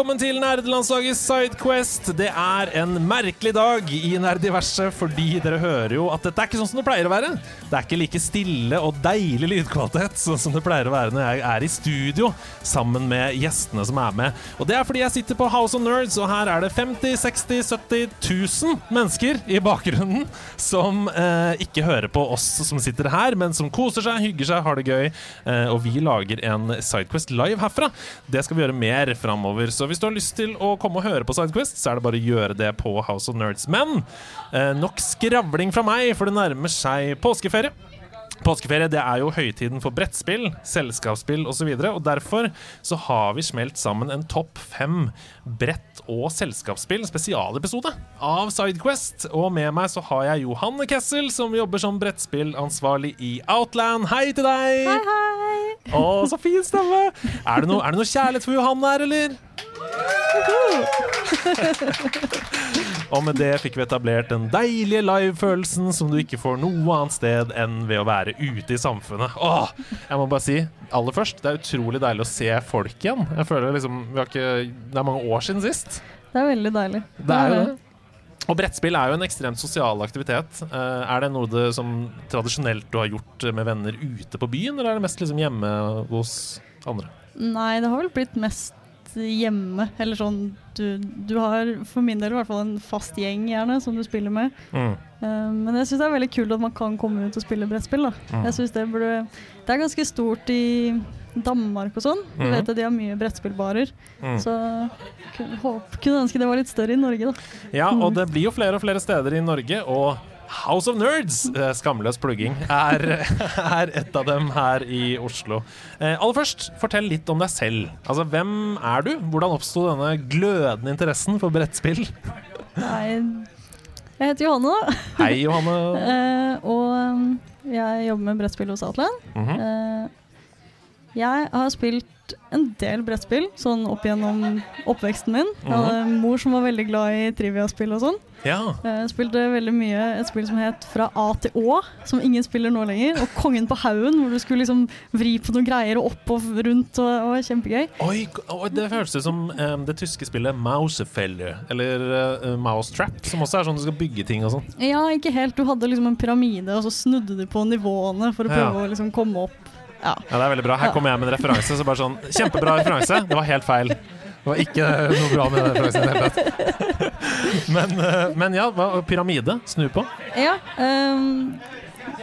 Velkommen til nerdelandslagets Sidequest. Det er en merkelig dag i Nerdiverset, fordi dere hører jo at dette er ikke sånn som det pleier å være. Det er ikke like stille og deilig lydkvalitet sånn som det pleier å være når jeg er i studio sammen med gjestene som er med. Og det er fordi jeg sitter på House of Nerds, og her er det 50 60 70 000 mennesker i bakgrunnen som eh, ikke hører på oss som sitter her, men som koser seg, hygger seg, har det gøy. Eh, og vi lager en Sidequest live herfra. Det skal vi gjøre mer framover. Så hvis du har lyst til å komme og høre på Sidequest, så er det bare å gjøre det på House of Nerds. Men eh, nok skravling fra meg, for det nærmer seg påskeferie. Påskeferie det er jo høytiden for brettspill, selskapsspill osv. Og, så og derfor så har vi smelt sammen en topp fem brett- og selskapsspill spesialepisode av Sidequest. Og med meg så har jeg Johanne Kessel, som jobber som brettspillansvarlig i Outland. Hei til deg! Hei, hei! Å, så fin stemme! Er det noe, er det noe kjærlighet for Johanne her, eller? Og med det fikk vi etablert den deilige live-følelsen som du ikke får noe annet sted enn ved å være ute i samfunnet. Åh, jeg må bare si, aller først, det er utrolig deilig å se folk igjen. Jeg føler liksom, vi har ikke, Det er mange år siden sist. Det er veldig deilig. Det er jo det. Og brettspill er jo en ekstremt sosial aktivitet. Eh, er det noe det som tradisjonelt du har gjort med venner ute på byen, eller er det mest liksom hjemme hos andre? Nei, det har vel blitt mest hjemme. Eller sånn du, du har for min del i hvert fall en fast gjeng gjerne som du spiller med. Mm. Eh, men jeg syns det er veldig kult at man kan komme ut og spille brettspill. da. Mm. Jeg synes Det burde Det er ganske stort i Danmark og sånn. Du vet at de har mye brettspillbarer. Mm. Så kunne, håp, kunne ønske det var litt større i Norge, da. Ja, og det blir jo flere og flere steder i Norge, og House of Nerds, eh, skamløs plugging, er, er et av dem her i Oslo. Eh, aller først, fortell litt om deg selv. Altså, Hvem er du? Hvordan oppsto denne glødende interessen for brettspill? Nei, jeg heter Johanne. Hei, Johanne. uh, og jeg jobber med brettspill hos Outland. -hmm. uh, jeg har spilt en del brettspill sånn opp gjennom oppveksten min. Jeg hadde en mor som var veldig glad i triviaspill og sånn. Ja. Jeg spilte veldig mye et spill som het Fra A til Å, som ingen spiller nå lenger. Og Kongen på haugen, hvor du skulle liksom vri på noen greier og opp og rundt. Og, og kjempegøy. Oi, det høres ut som um, det tyske spillet Mousefeller, eller uh, Mousetrap, som også er sånn du skal bygge ting og sånn. Ja, ikke helt. Du hadde liksom en pyramide, og så snudde du på nivåene for å prøve Ja. å liksom komme opp. Ja. Ja, det er veldig bra. Her kommer jeg med en referanse. Så bare sånn, Kjempebra referanse. Det var helt feil. Det var ikke noe bra med den referansen i det hele tatt. Men, eh, men ja, hva- pyramide. Snu på. Ja, Um,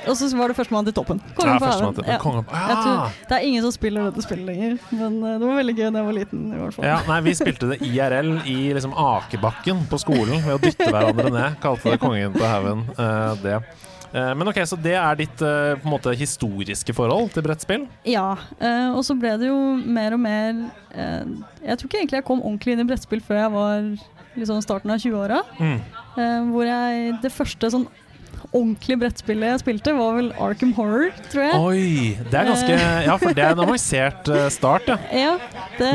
og så var det førstemann til toppen. Ja, Kongen på haugen. Ja. På- Jeg Ah. tror, det er ingen som spiller dette spillet lenger, men eh, det var veldig gøy da jeg var liten. i hvert fall. Ja, nei, Vi spilte det IRL i liksom Akebakken på skolen ved å dytte hverandre ned. Kalte det Kongen på haugen. Uh, det. Eh, men ok, Så det er ditt eh, på en måte historiske forhold til brettspill? Ja, eh, og så ble det jo mer og mer Jeg tror ikke egentlig jeg kom ordentlig inn i brettspill før jeg var liksom starten av 20-åra. Mm. hvor jeg Det første sånn ordentlige brettspillet jeg spilte, var vel Arkham Horror, tror jeg. Oi! Det er ganske Ja, for det er en avansert start, ja. Ja, det,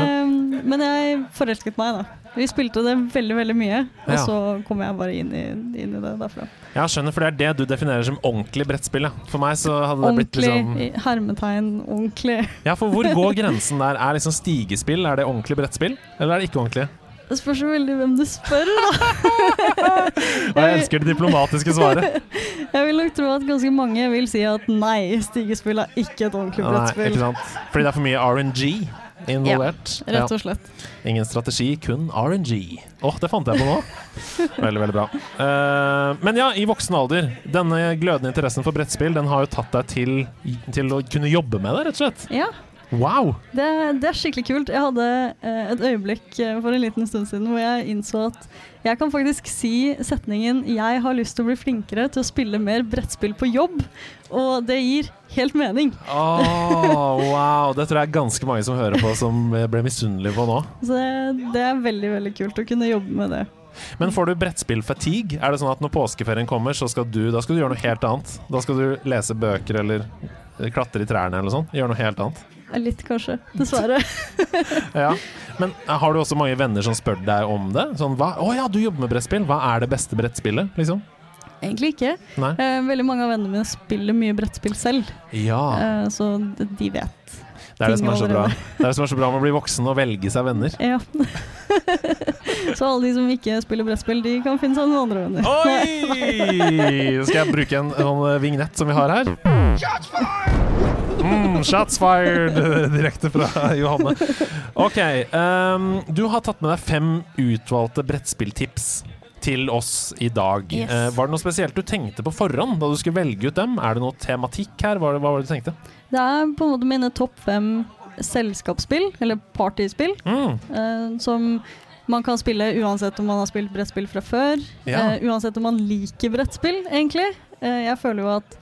men jeg forelsket meg, da. Vi spilte det veldig veldig mye, og Ja. så kom jeg bare inn i, inn i det derfra. Ja, skjønner, for det er det du definerer som ordentlig brettspill. Ja. For meg så hadde det blitt liksom Ordentlig hermetegn, ordentlig. Ja, for hvor går grensen der? Er liksom stigespill, er det ordentlig brettspill? Eller er det ikke ordentlig? Det spørs jo veldig hvem du spør, da. Og jeg elsker det diplomatiske svaret. Jeg vil nok tro at ganske mange vil si at nei, stigespill er ikke et ordentlig Nei, ikke sant? Fordi det er for mye RNG involvert. Ja, Rett og slett. Ingen strategi, kun RNG. Åh, det fant jeg på nå. Veldig, veldig bra. Uh, men ja, i voksen alder, denne glødende interessen for brettspill, den har jo tatt deg til, til å kunne jobbe med det, rett og slett. Ja. Wow! Det, det er skikkelig kult. Jeg hadde eh, et øyeblikk eh, for en liten stund siden hvor jeg innså at jeg kan faktisk si setningen 'Jeg har lyst til å bli flinkere til å spille mer brettspill på jobb', og det gir helt mening. Åh, wow! Det tror jeg er ganske mange som hører på, som ble misunnelige på nå. Så det, det er veldig, veldig kult å kunne jobbe med det. Men får du brettspillfatigue? Er det sånn at når påskeferien kommer, så skal du, da skal du gjøre noe helt annet? Da skal du lese bøker eller klatre i trærne eller sånt? Gjøre noe helt annet? Litt, kanskje. Dessverre. Ja. Men har du også mange venner som spør deg om det? Sånn, hva? 'Å ja, du jobber med brettspill. Hva er det beste brettspillet?' Liksom? Egentlig ikke. Nei? Eh, veldig mange av vennene mine spiller mye brettspill selv, Ja. eh, så de vet. Det er det som er så bra. Det er det som er så bra med å bli voksen og velge seg venner. Ja. så alle de som ikke spiller brettspill, de kan finne seg noen andre venner. Oi! Skal jeg bruke en sånn eh, vignett som vi har her? Mm, shots fired! Direkte fra Johanne. OK. Um, du har tatt med deg fem utvalgte brettspilltips til oss i dag. Yes. Uh, var det noe spesielt du tenkte på forhånd da du skulle velge ut dem? Er det noe tematikk her? Hva, hva var det du tenkte? Det er på en måte mine topp fem selskapsspill, eller partyspill, Mm, uh, som man kan spille uansett om man har spilt brettspill fra før. Ja. Uh, uansett om man liker brettspill, egentlig. Eh, jeg føler jo at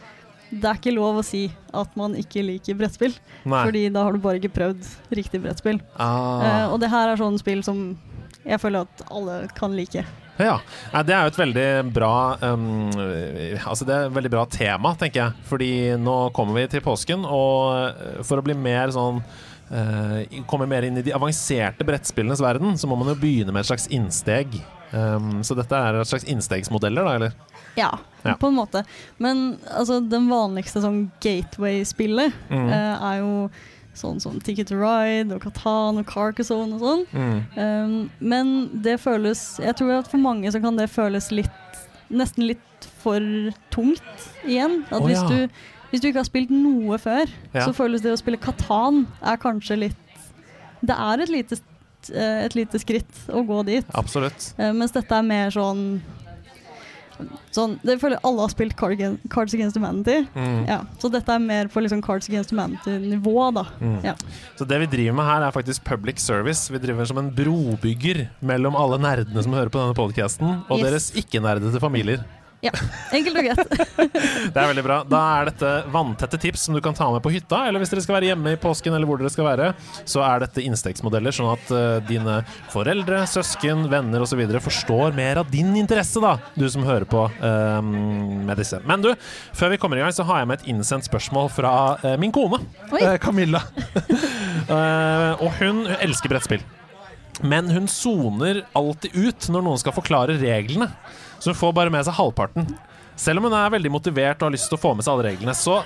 det er ikke lov å si at man ikke liker brettspill, nei. fordi da har du bare ikke prøvd riktig brettspill. Ah. Uh, og det her er sånne spill som jeg føler at alle kan like. Ja. Det er jo et veldig bra um, Altså det er et veldig bra tema, tenker jeg. Fordi nå kommer vi til påsken, og eh, for å bli mer sånn eh, kommer mer inn i de avanserte brettspillenes verden, så må man jo begynne med et slags innsteg. Um, så dette er et slags innstegsmodeller, da, eller? Ja, Ja. på en måte. Men altså, den vanligste sånn gateway-spillet Mm. uh, er jo sånn som Ticket to Ride og Catan og Carcassonne og sånn. Mm. Um, men det føles Jeg tror at for mange så kan det føles litt Nesten litt for tungt igjen. At oh, hvis, ja. du, hvis du ikke har spilt noe før, Ja. så føles det å spille Katan er kanskje litt Det er et lite, eh, et lite skritt å gå dit. Absolutt. Eh, mens dette er mer sånn Sånn, det føler alle har spilt Cards Against Humanity. Mm. Ja, så dette er mer på liksom Cards Against Humanity-nivå, da. Mm. Ja. Så det vi driver med her, er faktisk public service. Vi driver som en brobygger mellom alle nerdene som hører på denne podcasten, og Yes. deres ikke-nerdete familier. Enkelt og greit. Det er veldig bra. Da er dette vanntette tips som du kan ta med på hytta, eller hvis dere skal være hjemme i påsken, eller hvor dere skal være, så er dette innstegsmodeller, sånn at uh, dine foreldre, søsken, venner osv. forstår mer av din interesse, da, du som hører på eh, med disse. Men du, før vi kommer i gang, så har jeg med et innsendt spørsmål fra uh, min kone, eh, Camilla. Eh, og hun elsker brettspill. Men hun soner alltid ut når noen skal forklare reglene. Så hun får bare med seg halvparten. Selv om hun er veldig motivert og har lyst til å få med seg alle reglene. Så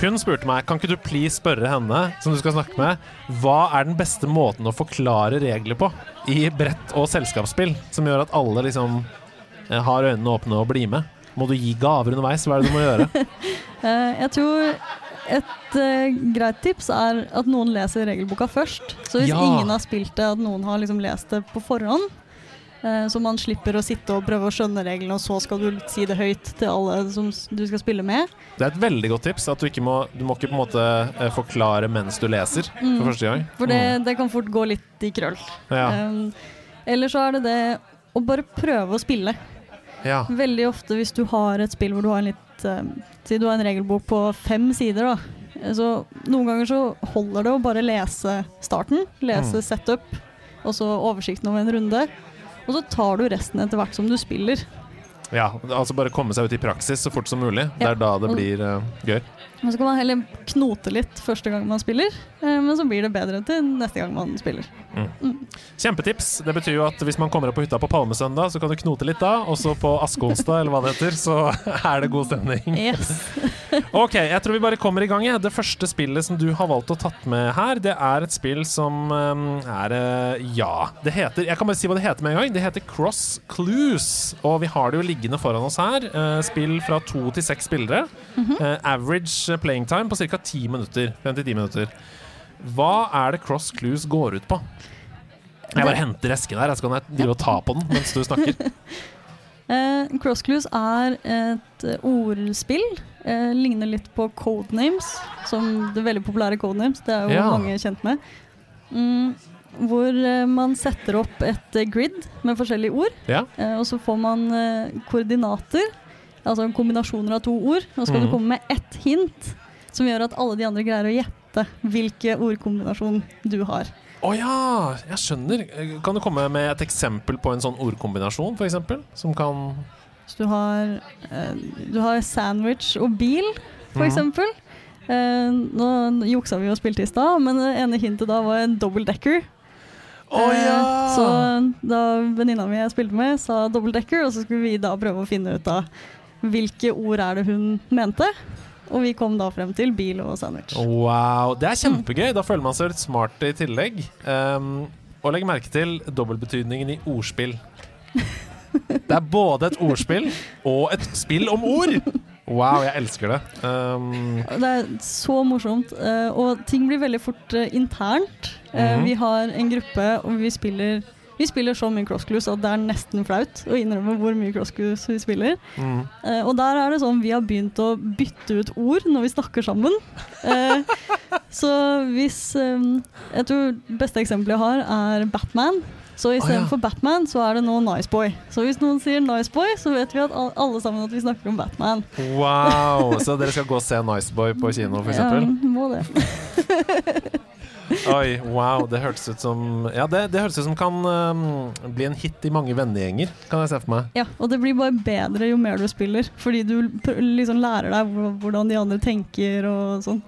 hun spurte meg Kan ikke du please spørre henne som du skal snakke med, hva er den beste måten å forklare regler på i brett- og selskapsspill, som gjør at alle liksom eh, har øynene åpne og blir med? Må du gi gaver underveis? Hva er det du må gjøre? Eh, jeg tror et uh, greit tips er at noen leser regelboka først. Så hvis Ja. ingen har spilt det, at noen har liksom lest det på forhånd, eh, så man slipper å sitte og prøve å skjønne reglene, og så skal du si det høyt til alle som du skal spille med. Det er et veldig godt tips. At du ikke må Du må ikke på en måte eh, forklare mens du leser Mm. for første gang. For det, det kan fort gå litt i krøll. Mm. Ja. Um, eller så er det det å bare prøve å spille. ja. Veldig ofte hvis du har et spill hvor du har en litt um, Si du har en regelbok på fem sider, da. Så noen ganger så holder det å bare lese starten, lese Mm. setup, og så oversikten over en runde. Og så tar du resten etter hvert som du spiller. Ja. Altså bare komme seg ut i praksis så fort som mulig. Det er da det blir uh, gøy. Men så kan man heller knote litt første gang man spiller, uh, men så blir det bedre til neste gang man spiller. Kjempetips. Det betyr jo at hvis man kommer opp på hytta på Palmesøndag, så kan du knote litt da, og så på askeonsdag, eller hva det heter, så er det god stemning. Yes. Ok, jeg tror vi bare kommer i gang. Det første spillet som du har valgt å tatt med her, det er et spill som um, er uh, Ja, det heter Jeg kan bare si hva det heter med en gang. Det heter Cross Clues. Og vi har det jo liggende foran oss her. Eh, spill fra to til seks spillere. Eh, average playing time på ca. ti minutter. 5-10 minutter. Hva er det Cross Clues går ut på? Jeg bare henter esken her, jeg drive og ta på den mens du snakker. Cross Clues er et ordspill. Uh, ligner litt på Codenames, som det veldig populære Codenames. Det er jo Ja. mange kjent med. Mm, hvor eh, man setter opp et eh, grid med forskjellige ord, Ja. eh, og så får man koordinater, altså kombinasjoner av to ord. Og så skal mm. du komme med ett hint som gjør at alle de andre greier å gjette hvilken ordkombinasjon du har. Å ja, jeg skjønner. Kan du komme med et eksempel på en sånn ordkombinasjon, f.eks.? Som kan du har, du har sandwich og bil, for Mm. Eh, nå juksa vi og spilte i stad, men det ene hintet da var en double decker. Eh, ja! Så da venninna mi jeg spilte med, sa double decker, og så skulle vi da prøve å finne ut av hvilke ord er det hun mente. Og vi kom da frem til bil og sandwich. Wow, det er kjempegøy. Da føler man seg litt smart i tillegg. Um, og legg merke til dobbeltbetydningen i ordspill. Det er både et ordspill og et spill om ord! Wow, jeg elsker det. Um, Det er så morsomt, eh, og ting blir veldig fort eh, internt. Eh, Mhm. Vi har en gruppe, og vi spiller, vi spiller så mye crossclues at det er nesten flaut å innrømme hvor mye crossclues vi spiller. mm. Eh, og der er det sånn vi har begynt å bytte ut ord når vi snakker sammen. Eh, så hvis eh, Jeg tror beste eksempelet jeg har, er Batman. Så istedenfor ja. Batman, så er det nå Nice Boy. Så hvis noen sier Nice Boy, så vet vi at alle sammen at vi snakker om Batman. Wow! Så dere skal gå og se Nice Boy på kino, f.eks.? Ja, må det. Oi, wow. Det hørtes ut som Ja, det, det høres ut som kan um, bli en hit i mange vennegjenger, kan jeg se for meg. Ja, og det blir bare bedre jo mer du spiller, fordi du liksom lærer deg hvordan de andre tenker og sånn.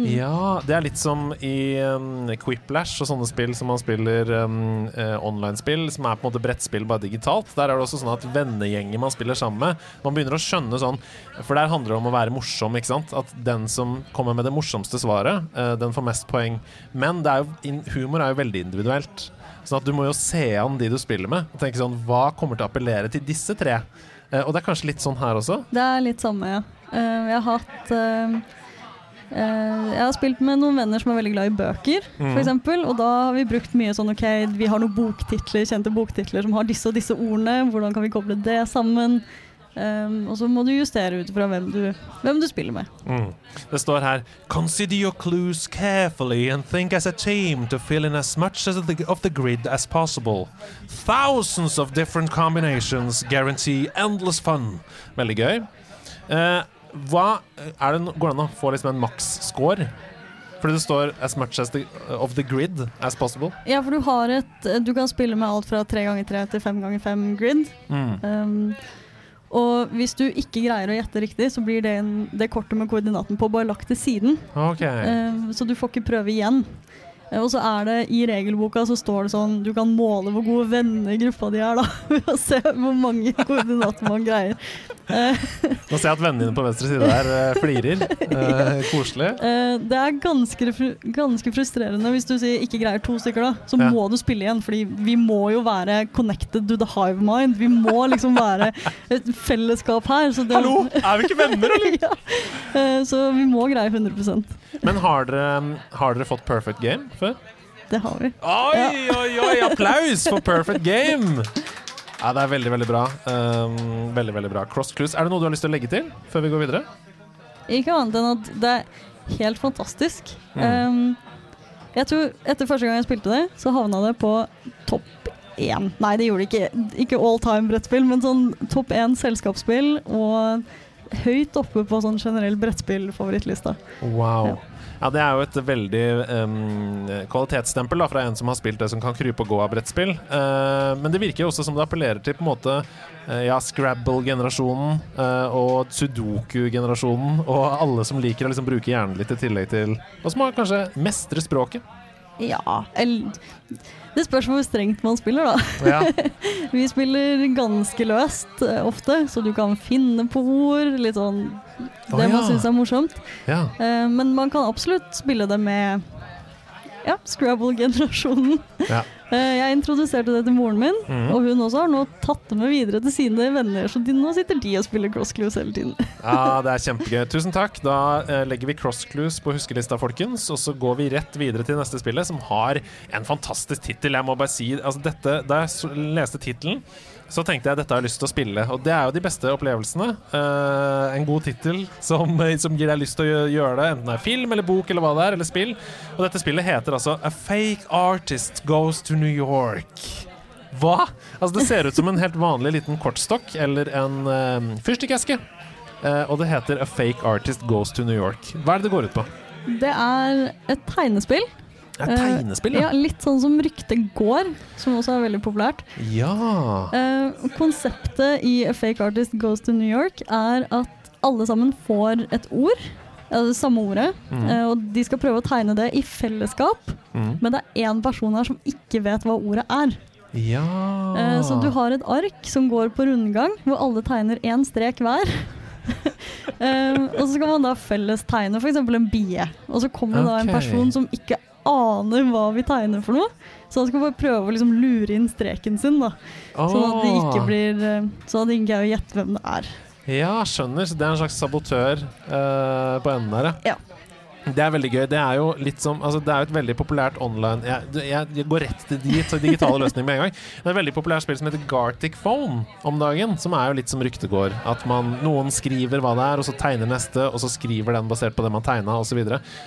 Mm. Ja, det er litt som i um, Quiplash og sånne spill som man spiller um, uh, online-spill, som er på en måte brettspill bare digitalt. Der er det også sånn at vennegjenger man spiller sammen med, man begynner å skjønne sånn For der handler det om å være morsom, ikke sant? At den som kommer med det morsomste svaret, uh, den får mest poeng. Men det er jo, humor er jo veldig individuelt. Sånn at du må jo se an de du spiller med, og tenke sånn Hva kommer til å appellere til disse tre? Uh, og det er kanskje litt sånn her også? Det er litt samme, ja. Uh, jeg har hatt eh, eh, Jeg har spilt med noen venner som er veldig glad i bøker, mm. eksempel, Og da har vi brukt mye sånn OK, vi har noen boktitler, kjente boktitler som har disse og disse ordene. Hvordan kan vi koble det sammen? Um, og så må du justere ut fra hvem du, hvem du spiller med. Mm. Det står her Consider your clues carefully and think as a team to fill in as much as the, of the grid as possible. Thousands of different combinations guarantee endless fun. Veldig gøy. Eh, hva er det, Går det an å få liksom en maks-score? Fordi det står 'as much as the, of the grid as possible'. Ja, for du har et Du kan spille med alt fra tre ganger tre til fem ganger fem grid. Mm. Um, og hvis du ikke greier å gjette riktig, så blir det, en, det kortet med koordinaten på bare lagt til siden. Okay. Um, så du får ikke prøve igjen. Eh, Og så er det i regelboka så står det sånn du kan måle hvor gode venner gruppa di er, da. Ved å se hvor mange koordinater man greier. Eh, Nå ser jeg at vennene dine på venstre side der eh, flirer. Eh, koselig. det er ganske, ganske frustrerende hvis du sier ikke greier to stykker, da. Så Ja. må du spille igjen, fordi vi må jo være connected to the hive mind. Vi må liksom være et fellesskap her. Så det, Hallo, er vi ikke venner, eller? ja. Eh, Så vi må greie 100 Men har dere, har dere fått perfect game før? Det har vi. Oi, oi, oi! Applaus for perfect game! Ja, det er veldig, veldig bra. Um, veldig, veldig bra. Cross clues. Er det noe du har lyst til å legge til før vi går videre? Ikke annet enn at det er helt fantastisk. Mm. Um, jeg tror Etter første gang jeg spilte det, så havna det på topp én. Nei, det gjorde det ikke. Ikke all time brettspill, men sånn topp én selskapsspill. Og høyt oppe på sånn generell brettspillfavorittlista. Wow. Ja. Ja, det er jo et veldig um, kvalitetsstempel da, fra en som har spilt det som kan krype og gå av brettspill. Uh, men det virker jo også som det appellerer til på en måte uh, ja, Scrabble-generasjonen uh, og Sudoku-generasjonen og alle som liker å liksom bruke hjernen litt i tillegg til Og som har kanskje mestre språket. Ja Det spørs hvor strengt man spiller, da. Ja. Vi spiller ganske løst eh, ofte, så du kan finne på ord. Litt sånn Det man ja. syns er morsomt. ja. Eh, men man kan absolutt spille det med ja, Scrabble-generasjonen. Ja. Eh, jeg introduserte det til moren min, mm. og hun også har nå tatt det med videre til sine venner, så de, nå sitter de og spiller cross clues hele tiden. Ja, det er kjempegøy. Tusen takk. Da eh, legger vi cross clues på huskelista, folkens. Og så går vi rett videre til neste spillet, som har en fantastisk tittel. Jeg må bare si altså dette, Da jeg leste tittelen, så tenkte jeg dette har jeg lyst til å spille. Og det er jo de beste opplevelsene. Uh, en god tittel som, som gir deg lyst til å gjøre det, enten det er film eller bok eller hva det er, eller spill. Og dette spillet heter altså A Fake Artist Goes to New York. Hva? Altså Det ser ut som en helt vanlig liten kortstokk eller en uh, fyrstikkeske. Uh, og det heter A Fake Artist Goes to New York. Hva er det det går ut på? Det er et tegnespill. Det er tegnespill, ja. ja. Litt sånn som Ryktet går, som også er veldig populært. Ja. Eh, konseptet i A Fake Artist Goes to New York er at alle sammen får et ord. Ja, det samme ordet. Mm. eh, og de skal prøve å tegne det i fellesskap. Mm. Men det er én person her som ikke vet hva ordet er. Ja Eh, så du har et ark som går på rundgang, hvor alle tegner én strek hver. um, og så skal man da felles tegne f.eks. en bie. Og så kommer det da en person som ikke aner hva vi tegner for noe. Så han skal bare prøve å liksom lure inn streken sin, da. Sånn at det ikke blir eh, Sånn at det ikke er å gjette hvem det er. Ja, skjønner. Så det er en slags sabotør uh, på enden der, Ja. Det er veldig gøy. Det er jo litt som altså Det er jo et veldig populært online Jeg, jeg, går rett til til digitale løsninger med en gang. Det er et veldig populært spill som heter Gartic Phone om dagen. Som er jo litt som ryktegård. At man, noen skriver hva det er, og så tegner neste, og så skriver den basert på det man tegna, osv.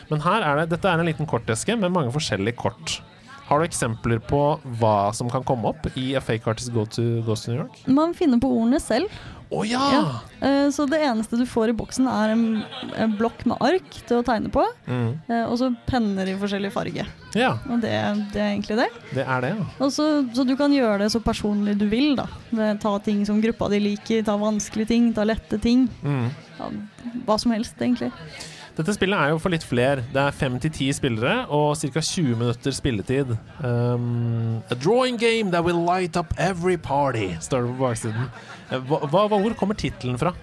Men her er det Dette er en liten korteske med mange forskjellige kort. Har du eksempler på hva som kan komme opp i A Fake Artist Go to, Ghost New York? Man finner på ordene selv. Å ja! Ja. Eh, så det eneste du får i boksen, er en, blokk med ark til å tegne på. Mm. eh, og så penner i forskjellig farge. Ja, Og det, det er egentlig det. det er det, ja. Så, så du kan gjøre det så personlig du vil. da. Ta ting som gruppa di liker, ta vanskelige ting, ta lette ting. Mm. Ja, hva som helst, egentlig. Dette spillet er jo for litt flere. Det er fem til ti spillere og ca. 20 minutter spilletid. Um, a drawing game that will light up every party, står det på baksiden. Eh, Hva, hva, hvor kommer tittelen fra?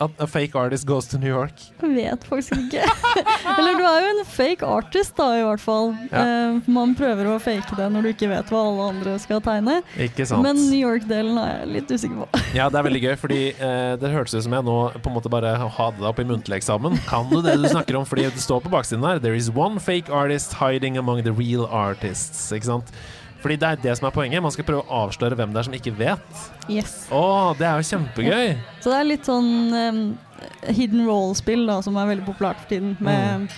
At A fake artist goes to New York? Jeg vet faktisk ikke. Eller du er jo en fake artist, da, i hvert fall. Ja. Uh, man prøver å fake det når du ikke vet hva alle andre skal tegne. Ikke sant? Men New York-delen er jeg litt usikker på. Ja, det er veldig gøy, fordi uh, det hørtes ut som jeg nå på en måte bare hadde det opp i muntlig eksamen. Kan du det du snakker om? Fordi det står på baksiden her There is one fake artist hiding among the real artists. Ikke sant? Fordi det er det som er poenget. Man skal prøve å avsløre hvem det er som ikke vet. Yes. Å, det er jo kjempegøy! Så det er litt sånn um, hidden role-spill da, som er veldig populært for tiden. Med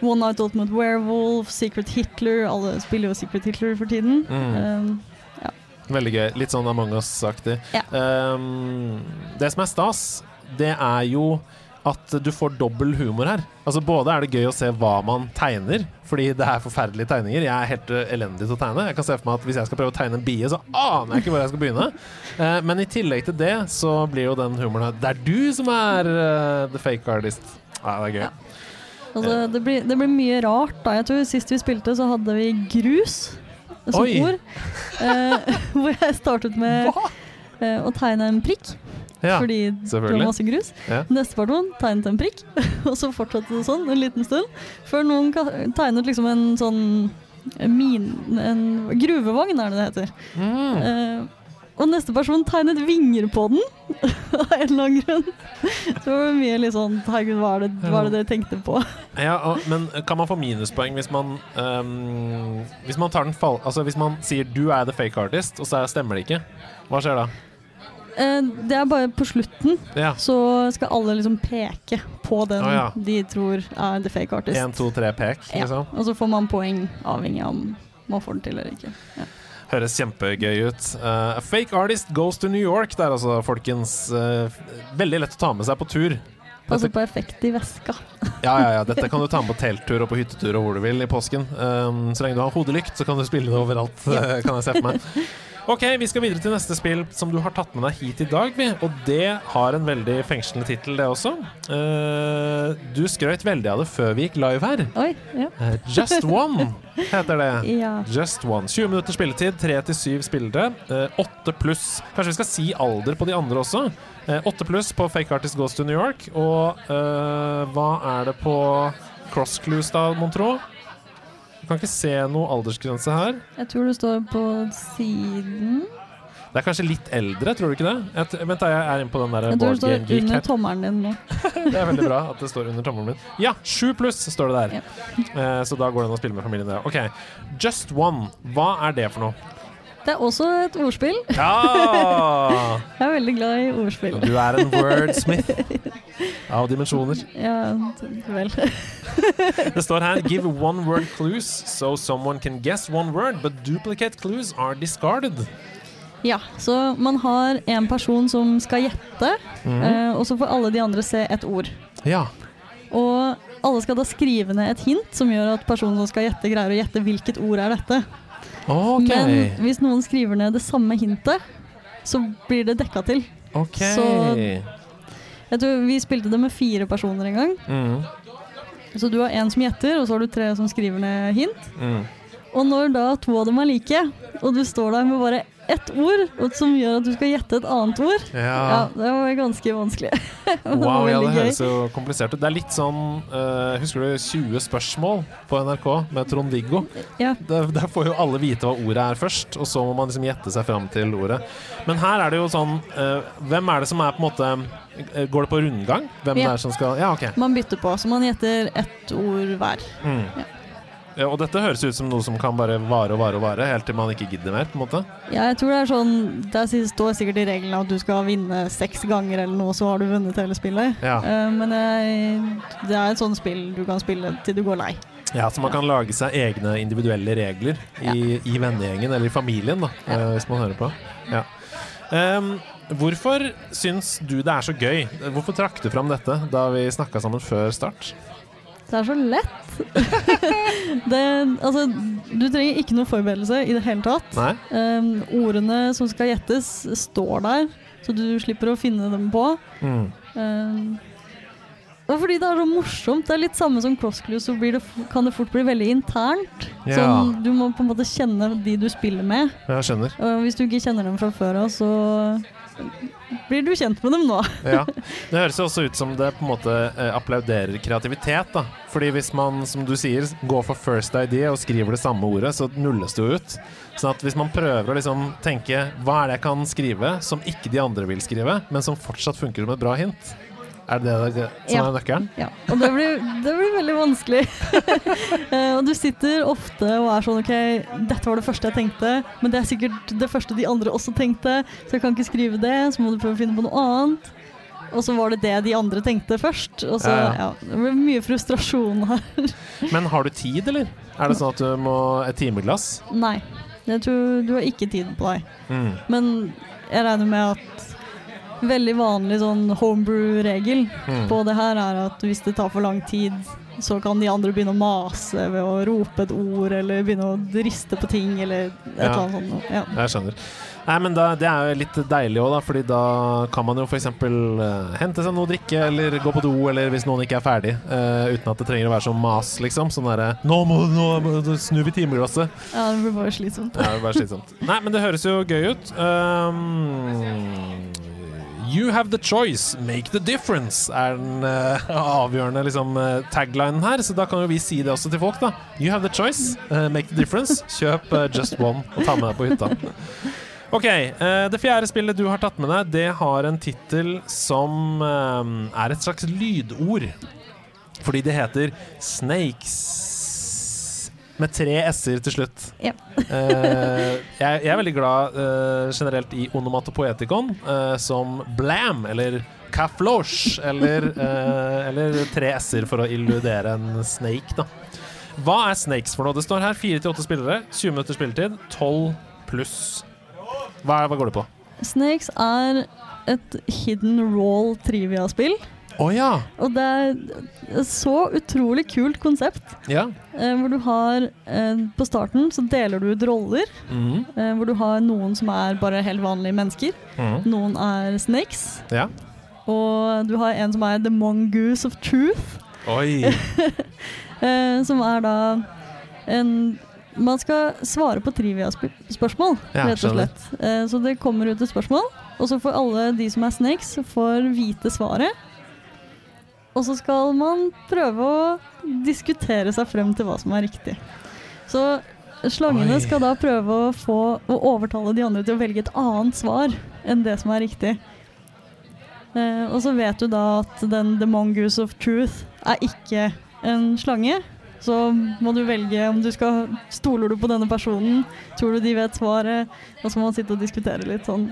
One Night Ultimate Werewolf, Secret Hitler. Alle spiller jo Secret Hitler for tiden. Mm. Um, Veldig gøy. Litt sånn Among us-aktig. Ja. Um, det som er stas, det er jo at du får dobbel humor her. Altså Både er det gøy å se hva man tegner, fordi det er forferdelige tegninger. Jeg er helt uh, elendig til å tegne. Jeg kan se for meg at Hvis jeg skal prøve å tegne en bie, så aner jeg ikke hvor jeg skal begynne. Uh, men i tillegg til det så blir jo den humoren her Det er du som er uh, the fake artist. Ja, det er gøy. Ja. altså, det, blir, det blir mye rart. da Jeg tror Sist vi spilte, så hadde vi grus som Oi. ord. Eh, hvor jeg startet med eh, å tegne en prikk, Ja, fordi det var masse grus. Ja. Neste person tegnet en prikk, og så fortsatte det sånn en liten stund. Før noen tegnet liksom en sånn en min... En gruvevogn, er det det heter. Mm. Uh, og neste person tegnet vinger på den, av en eller annen grunn. Så det var mye litt sånn Herregud, hva er det, hva er det dere tenkte på? Ja, og, men kan man få minuspoeng hvis man um, Hvis man tar den fall... Altså hvis man sier 'du er the fake artist', og så er- stemmer det ikke? Hva skjer da? Eh, det er bare på slutten, Ja. så skal alle liksom peke på den Å, ja. de tror er the fake artist. Én, to, tre, pek, Ja. liksom. Og så får man poeng avhengig av om man får den til eller ikke. Ja. Høres kjempegøy ut. Uh, a fake artist goes to New York. Det er altså, folkens, Uh, veldig lett å ta med seg på tur. Altså på effekt i veska. ja, ja, ja, dette kan du ta med på telttur og på hyttetur og hvor du vil i påsken. Um, så lenge du har hodelykt, så kan du spille det overalt, kan jeg se for meg. Ok, vi skal videre til neste spill som du har tatt med deg hit i dag. Og det har en veldig fengslende tittel, det også. Uh, du skrøt veldig av det før vi gikk live her. Oi, ja. uh, Just One heter det. ja. Just One. 20 minutter spilletid, 3 til 7 spillere. 8 pluss. Kanskje vi skal si alder på de andre også. 8 pluss på Fake Artist Goes to New York. Og eh, hva er det på Cross Clues, da, mon tro? Kan ikke se noe aldersgrense her. Jeg tror det står på siden. Det er kanskje litt eldre, tror du ikke det? Jeg, vent, da, jeg er inne på den der Jeg tror det står under her. tommelen din nå. Det er veldig bra at det står under tommelen min. Ja, 7 pluss står det der. Eh, så da går det an å spille med familien der. Ok, Just One. Hva er det for noe? Det er også et ordspill. Ja! Jeg er veldig glad i ordspill. Du er en wordsmith av dimensjoner. Ja, vel. Det står her Give one word clues so someone can guess one word, but duplicate clues are discarded. Ja, så man har en person som skal gjette, mm -hmm. og så får alle de andre se et ord. Ja. Og alle skal da skrive ned et hint som gjør at personen som skal gjette, greier å gjette hvilket ord er dette. OK. Men hvis noen skriver ned det samme hintet, så blir det dekka til. Okay. så- Jeg tror Vi spilte det med fire personer en gang. Mm, Så du har én som gjetter, og så har du tre som skriver ned hint. mm. Og når da to av dem er like, og du står der med bare ett ord som gjør at du skal gjette et annet ord, ja, Ja. det var ganske vanskelig. Wow, ja, det høres jo komplisert ut. Det er litt sånn uh, Husker du 20 spørsmål på NRK med Trond-Viggo? Ja. Der, der får jo alle vite hva ordet er først, og så må man liksom gjette seg fram til ordet. Men her er det jo sånn uh, Hvem er det som er på en måte eh, Går det på rundgang? Hvem Ja. det er som skal Ja, OK. Man bytter på, så man gjetter ett ord hver. Mm. Ja. Ja, og dette høres ut som noe som kan bare vare og vare og vare, helt til man ikke gidder mer. på en måte Ja, jeg tror det er sånn Det står sikkert i reglene at du skal vinne seks ganger eller noe, så har du vunnet hele spillet. Ja, Eh, men det er et sånt spill du kan spille til du går lei. ja Så man kan lage seg egne individuelle regler i, i vennegjengen eller i familien, da, eh, hvis man hører på. Ja. Um, hvorfor syns du det er så gøy? Hvorfor trakk du fram dette da vi snakka sammen før start? Det er så lett. det, altså, du trenger ikke noe forberedelse i det hele tatt. Um, ordene som skal gjettes, står der, så du slipper å finne dem på. Mm. Um, og fordi det er så morsomt. Det er litt samme som crossclue, så blir det, kan det fort bli veldig internt. Ja. Sånn, du må på en måte kjenne de du spiller med. Jeg skjønner. Og hvis du ikke kjenner dem fra før av, så blir du kjent med dem nå. Ja. Det høres jo også ut som det på en måte eh, applauderer kreativitet. da Fordi hvis man, som du sier, går for first idea og skriver det samme ordet, så nulles det jo ut. Sånn at hvis man prøver å liksom tenke hva er det jeg kan skrive som ikke de andre vil skrive, men som fortsatt funker som et bra hint, er det det som Ja. er nøkkelen? Ja, og det blir, det blir veldig vanskelig. Eh, og du sitter ofte og er sånn OK, dette var det første jeg tenkte, men det er sikkert det første de andre også tenkte, så jeg kan ikke skrive det, så må du prøve å finne på noe annet. Og så var det det de andre tenkte først. Og så, Ja, ja, Det blir mye frustrasjon her. Men har du tid, eller? Er det sånn at du må et timeglass? Nei, jeg tror du har ikke tid på deg. Mm. Men jeg regner med at veldig vanlig sånn homebrew-regel Mm. på det her er at hvis det tar for lang tid, så kan de andre begynne å mase ved å rope et ord, eller begynne å riste på ting, eller et Ja. eller annet sånt. Ja. Jeg skjønner. Nei, men da, Det er jo litt deilig òg, da, fordi da kan man jo f.eks. Uh, hente seg noe å drikke, eller gå på do, eller hvis noen ikke er ferdig. uh, uten at det trenger å være sånn mas, liksom. Sånn derre Nå nå må- snur vi timeglasset! ja, det blir bare slitsomt. Ja, det blir bare slitsomt. Nei, men det høres jo gøy ut. Um, you have the choice, make the difference, er den uh, avgjørende liksom, uh, taglinen her. Så da kan jo vi si det også til folk, da. You have the choice, uh, make the difference. Kjøp Just One og ta med deg på hytta. Ok, Det fjerde spillet du har tatt med deg, det har en tittel som er et slags lydord. Fordi det heter Snakes. Med tre s-er til slutt. Ja. Eh, jeg, jeg er veldig glad eh, generelt i onomatopoetikon uh, som blam eller kaflosh eller, eh, eller tre s-er for å illudere en snake, da. Hva er snakes for noe? Det står her fire til åtte spillere, 20 minutter spilletid, 12 pluss. Hva, hva går det på? Snakes er et hidden roll trivia-spill. Å ja. Og det er så utrolig kult konsept. ja. Eh, hvor du har eh, På starten så deler du ut roller. Mhm. Eh, hvor du har noen som er bare helt vanlige mennesker. Mhm. Noen er snakes. Ja. Og du har en som er the mongoose of truth. Oi. Eh, som er da en Man skal svare på trivia-spørsmål, Ja, rett og slett. Eh, så det kommer ut et spørsmål, og så får alle de som er snakes, får vite svaret. Og så skal man prøve å diskutere seg frem til hva som er riktig. Så slangene Oi. skal da prøve å få å overtale de andre til å velge et annet svar enn det som er riktig. Eh, og så vet du da at den The Mongoose of Truth er ikke en slange. Så må du velge om du skal Stoler du på denne personen? Tror du de vet svaret? Og så må man sitte og diskutere litt sånn.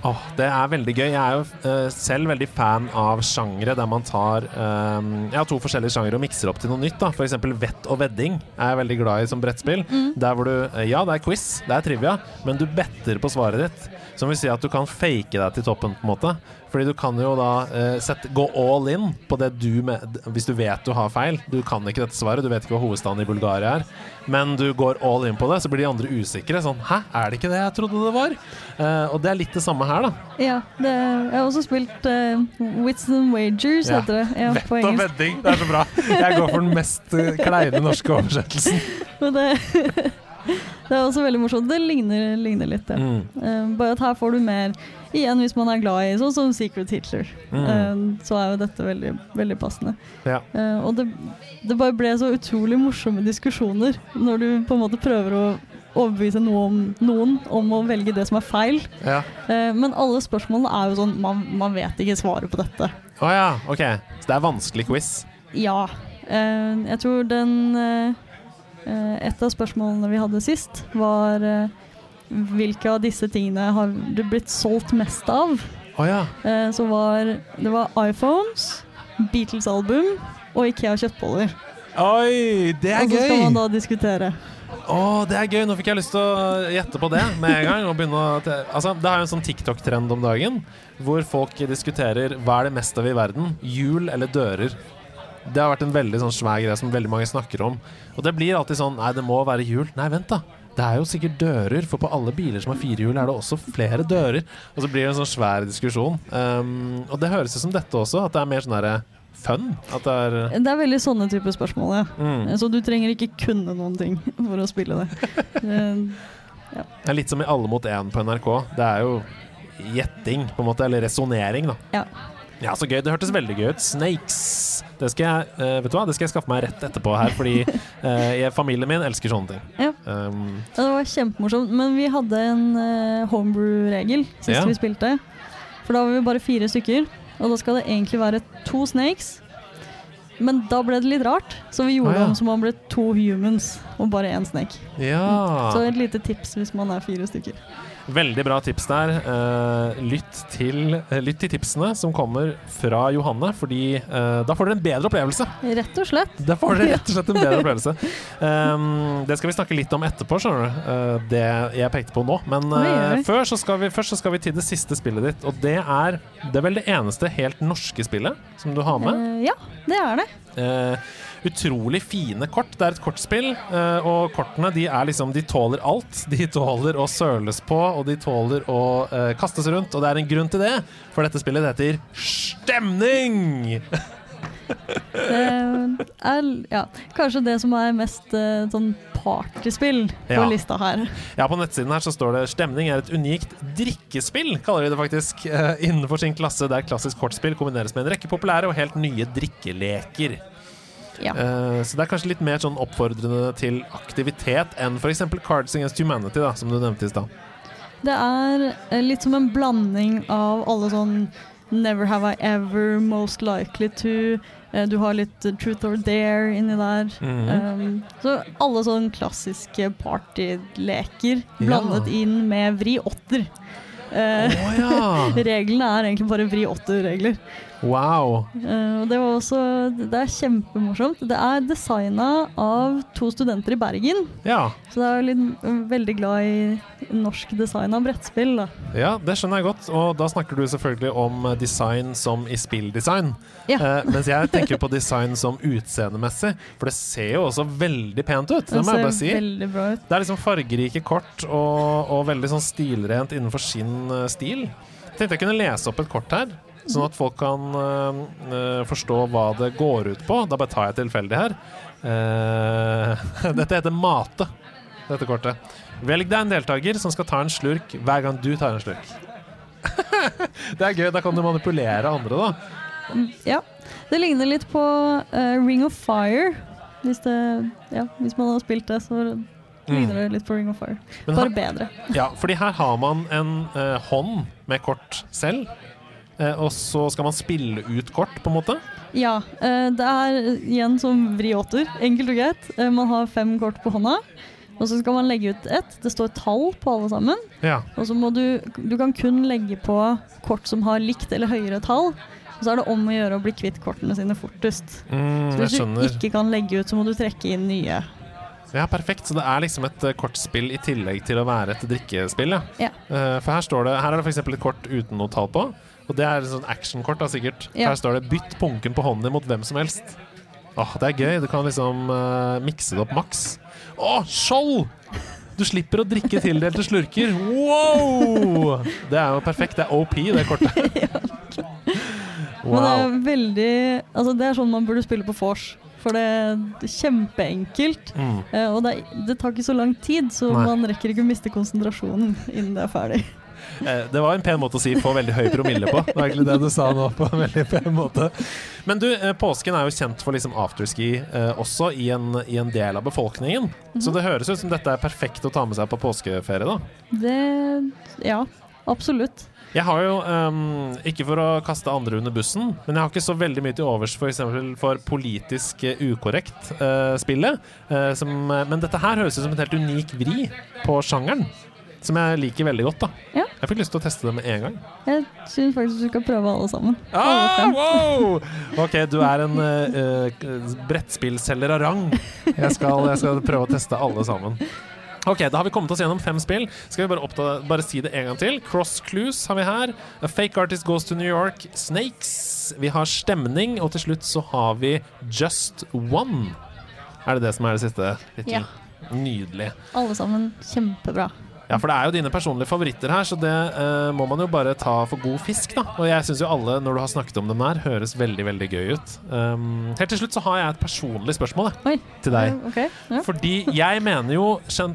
Åh, det er veldig gøy. Jeg er jo uh, selv veldig fan av sjangre der man tar eh, Jeg har to forskjellige sjangre og mikser opp til noe nytt. da F.eks. vett og vedding er jeg veldig glad i som brettspill. Der hvor du eh, Ja, det er quiz, det er trivia, men du better på svaret ditt. Som vil si at du kan fake deg til toppen, på en måte. Fordi du kan jo da eh, sette, gå all in på det du med, Hvis du vet du har feil. Du kan ikke dette svaret, du vet ikke hva hovedstaden i Bulgaria er. Men du går all in på det, så blir de andre usikre. Sånn Hæ, er det ikke det jeg trodde det var? Eh, og det er litt det samme her, da. Ja, det, jeg har også spilt uh, Wits and Wagers, Ja. heter det. Ja, Vett og vedding. Det er så bra. Jeg går for den mest eh, kleine norske oversettelsen. Men det, det er også veldig morsomt. Det ligner, ligner litt, ja. Mm. Uh, bare at her får du mer igjen hvis man er glad i sånn som Secret Hitler. Mm. Uh, så er jo dette veldig, veldig passende. Ja. Uh, og det, det bare ble så utrolig morsomme diskusjoner når du på en måte prøver å overbevise noe om, noen om å velge det som er feil. Ja. Men alle spørsmålene er jo sånn man, man vet ikke svaret på dette. Å ja, OK. Så det er vanskelig quiz. Ja. Jeg tror den Et av spørsmålene vi hadde sist, var eh, hvilke av disse tingene har du blitt solgt mest av? Oh, ja. Eh, så var det var iPhones, Beatles-album og Ikea kjøttboller. Oi, det er gøy! og så skal gøy! man da diskutere. Å, det er gøy. Nå fikk jeg lyst til å gjette på det med en gang. Altså, det er jo en sånn TikTok-trend om dagen hvor folk diskuterer hva er det mest av i verden. Hjul eller dører. Det har vært en veldig sånn svær greie som veldig mange snakker om. Og det blir alltid sånn Nei, det må være hjul. Nei, vent, da. Det er jo sikkert dører, for på alle biler som har fire hjul, er det også flere dører. Og så blir det en sånn svær diskusjon. Um, og det høres ut som dette også, at det er mer sånn derre fun. At det er Det er veldig sånne typer spørsmål, ja. mm. Eh, Så du trenger ikke kunne noen ting for å spille det. ja. Det er litt som i Alle mot én på NRK. Det er jo gjetting, på en måte, eller resonnering, da. Ja. Ja, så gøy. Det hørtes veldig gøy ut. Snakes. Det skal jeg, uh, vet du hva? Det skal jeg skaffe meg rett etterpå her, fordi uh, jeg- familien min elsker sånne ting. Ja. Um, det var kjempemorsomt. Men vi hadde en uh, homebrew-regel sist Ja. vi spilte. For da var vi bare fire stykker, og da skal det egentlig være to snakes. Men da ble det litt rart, så vi gjorde Ah, ja. om som om det ble to humans og bare én snake. ja. Så et lite tips hvis man er fire stykker. Veldig bra tips der. Eh, lytt, til, eh, lytt til tipsene som kommer fra Johanne, fordi eh, da får dere en bedre opplevelse. Rett og slett. Da får dere rett og slett en bedre opplevelse. Um, det skal vi snakke litt om etterpå, skjønner du. Det jeg pekte på nå. Men uh, oi. før så vi, først så skal vi til det siste spillet ditt. Og det er Det er vel det eneste helt norske spillet som du har med. Eh, ja, det er det. Uh, utrolig fine kort. Det er et kortspill, uh, og kortene de er liksom De tåler alt. De tåler å søles på, og de tåler å uh, kastes rundt. Og det er en grunn til det, for dette spillet heter Stemning! Det er ja, kanskje det som er mest eh, sånn partyspill på Ja. lista her. Ja, på nettsiden her så står det 'Stemning er et unikt drikkespill', kaller de det faktisk, eh, innenfor sin klasse, der klassisk kortspill kombineres med en rekke populære og helt nye drikkeleker. Ja. Eh, så det er kanskje litt mer sånn oppfordrende til aktivitet enn f.eks. Cards Against Humanity, da, som du nevnte i stad. Det er eh, litt som en blanding av alle sånn Never have I ever, most likely to. eh, Du har litt truth or dare inni der. Mhm. Um, så alle sånne klassiske partyleker Ja. blandet inn med vri åtter. Uh, oh, ja! reglene er egentlig bare vri åtter-regler. Wow. Uh, det var også Det er kjempemorsomt. Det er designa av to studenter i Bergen. Ja. Så det er litt eh, veldig glad i norsk design av brettspill, da. ja, det skjønner jeg godt. Og da snakker du selvfølgelig om eh, design som i spilldesign. Ja. Uh, mens jeg tenker på design som utseendemessig, for det ser jo også veldig pent ut. Det Det jeg si. veldig bra ut. Det er liksom fargerike kort og, og veldig sånn stilrent innenfor sin stil. Jeg tenkte jeg kunne lese opp et kort her, sånn at folk kan eh, forstå hva det går ut på. Da bare tar jeg tilfeldig her. Uh, dette heter Mate, dette kortet. Velg deg en deltaker som skal ta en slurk hver gang du tar en slurk. det er gøy, da kan du manipulere andre, da. Mm, Ja. Det ligner litt på uh, Ring of Fire. Hvis, det, ja, hvis man har spilt det, så ligner det litt på Ring of Fire. Bare bedre. ja, fordi her har man en hånd med kort selv. Eh, og så skal man spille ut kort, på en måte. Ja, eh, det er igjen som vri åtter. Enkelt og greit. Eh, Man har fem kort på hånda, og så skal man legge ut ett. Det står tall på alle sammen. Ja. Og så må du Du kan kun legge på kort som har likt eller høyere tall. Og så er det om å gjøre å bli kvitt kortene sine fortest. Mm, Så hvis du ikke kan legge ut, så må du trekke inn nye. Ja, perfekt. Så det er liksom et kortspill i tillegg til å være et drikkespill, ja. Ja. For her står det Her er det f.eks. et kort uten noe tall på. Og det er sånn actionkort, da, sikkert. Ja. Her står det 'bytt punken på hånden din mot hvem som helst'. Åh, det er gøy. Du kan liksom uh, mikse det opp maks. Å, skjold! Du slipper å drikke tildelte slurker. Wow! Det er jo perfekt. Det er OP, det kortet. Men det er veldig Altså, det er sånn man burde spille på vors. For det er kjempeenkelt. Mm. eh, Og det, det tar ikke så lang tid, så Nei. man rekker ikke å miste konsentrasjonen innen det er ferdig. Eh, Det var en pen måte å si 'få veldig høy promille' på. Det var egentlig det du sa nå. på en veldig pen måte Men du, eh, påsken er jo kjent for liksom afterski eh, også i en, i en del av befolkningen. Så det høres ut som dette er perfekt å ta med seg på påskeferie, da. Det Ja, absolutt. Jeg har jo, um, ikke for å kaste andre under bussen, men jeg har ikke så veldig mye til overs for, for politisk ukorrekt eh, spillet. Uh, som, men dette her høres ut som en helt unik vri på sjangeren, som jeg liker veldig godt. da Ja. Jeg fikk lyst til å teste det med en gang. Jeg syns faktisk du skal prøve alle sammen. Ah, wow! OK, du er en uh, brettspillselger av rang. Jeg skal, jeg skal prøve å teste alle sammen. Ok, Da har vi kommet oss gjennom fem spill. Skal vi bare, oppta, bare si det en gang til? Cross Clues har vi her. A Fake Artist Goes to New York. Snakes. Vi har Stemning. Og til slutt så har vi Just One. Er det det som er det siste? Ja. Nydelig. Alle sammen kjempebra. Ja, for det er jo dine personlige favoritter her, så det eh, må man jo bare ta for god fisk, da. Og jeg syns jo alle, når du har snakket om dem her, høres veldig, veldig gøy ut. Um, helt til slutt så har jeg et personlig spørsmål jeg, til deg. Eh, Ok. Ja. Fordi jeg mener jo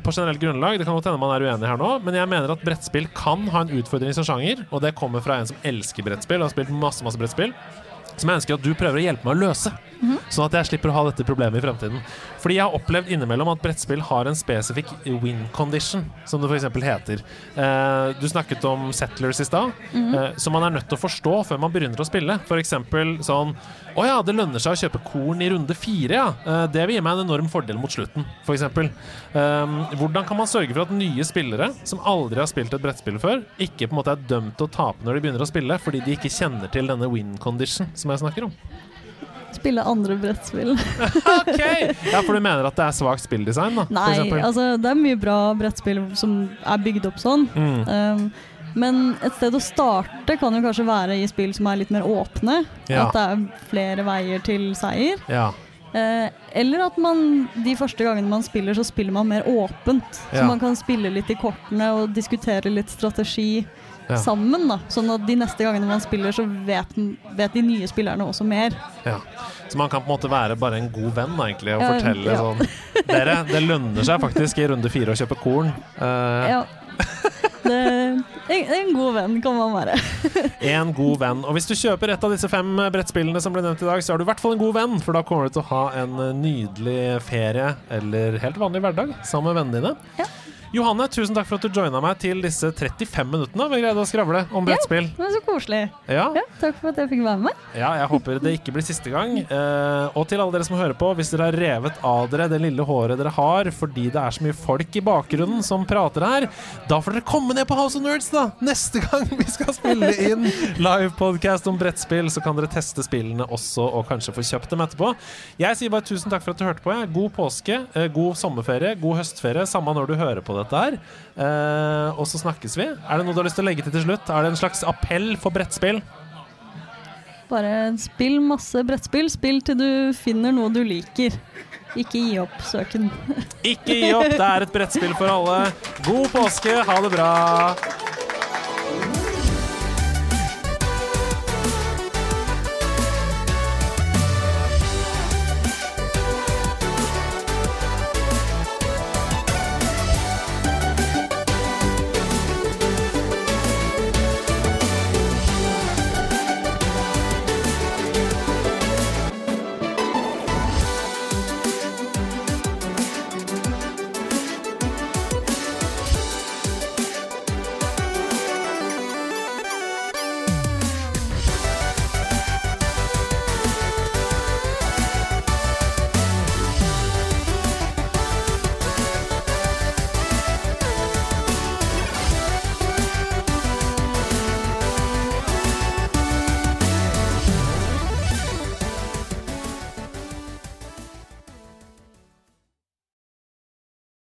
på generelt grunnlag, det kan godt hende man er uenig her nå, men jeg mener at brettspill kan ha en utfordring som sjanger, og det kommer fra en som elsker brettspill og har spilt masse, masse brettspill. Som jeg ønsker at du prøver å hjelpe meg å løse, sånn at jeg slipper å ha dette problemet i fremtiden. Fordi jeg har opplevd innimellom at brettspill har en spesifikk win condition, som det f.eks. heter. Eh, du snakket om settlers i stad, eh, som man er nødt til å forstå før man begynner å spille. F.eks. sånn Å ja, det lønner seg å kjøpe korn i runde fire, ja. Eh, det vil gi meg en enorm fordel mot slutten, f.eks. Eh, hvordan kan man sørge for at nye spillere som aldri har spilt et brettspill før, ikke på en måte er dømt til å tape når de begynner å spille, fordi de ikke kjenner til denne win condition som jeg snakker om? Spille andre brettspill. Ok! Ja, for du mener at det er svakt spilldesign, da? Nei, altså det er mye bra brettspill som er bygd opp sånn. Mm. Um, men et sted å starte kan jo kanskje være i spill som er litt mer åpne. Ja. At det er flere veier til seier. Ja. Eh, eller at man de første gangene man spiller, så spiller man mer åpent. Så man kan spille litt i kortene og diskutere litt strategi Ja. sammen. da Sånn at de neste gangene man spiller, så vet, vet de nye spillerne også mer. ja. Så man kan på en måte være bare en god venn, da, egentlig, og Ja, fortelle sånn Dere, det lønner seg faktisk i runde fire å kjøpe korn. Uh. Ja. Det, en, en god venn kan man være. En god venn. Og hvis du kjøper et av disse fem brettspillene som ble nevnt i dag, så er du i hvert fall en god venn, for da kommer du til å ha en nydelig ferie eller helt vanlig hverdag sammen med vennene dine. Ja. Johanne, tusen takk for at du joina meg til disse 35 minuttene vi greide å skravle om brettspill. Ja, så koselig. Ja, Ja, takk for at jeg fikk være med. ja, jeg håper det ikke blir siste gang. Eh, og til alle dere som hører på, hvis dere har revet av dere det lille håret dere har fordi det er så mye folk i bakgrunnen som prater her, da får dere komme ned på House of Nerds, da! Neste gang vi skal spille inn livepodkast om brettspill, så kan dere teste spillene også, og kanskje få kjøpt dem etterpå. Jeg sier bare tusen takk for at du hørte på. God påske, eh, god sommerferie, god høstferie, samme når du hører på dette her. Eh, og så snakkes vi. Er det noe du har lyst til å legge til til slutt? Er det en slags appell for brettspill? Bare spill masse brettspill. Spill til du finner noe du liker. Ikke gi opp søken. Ikke gi opp, det er et brettspill for alle. God påske, ha det bra.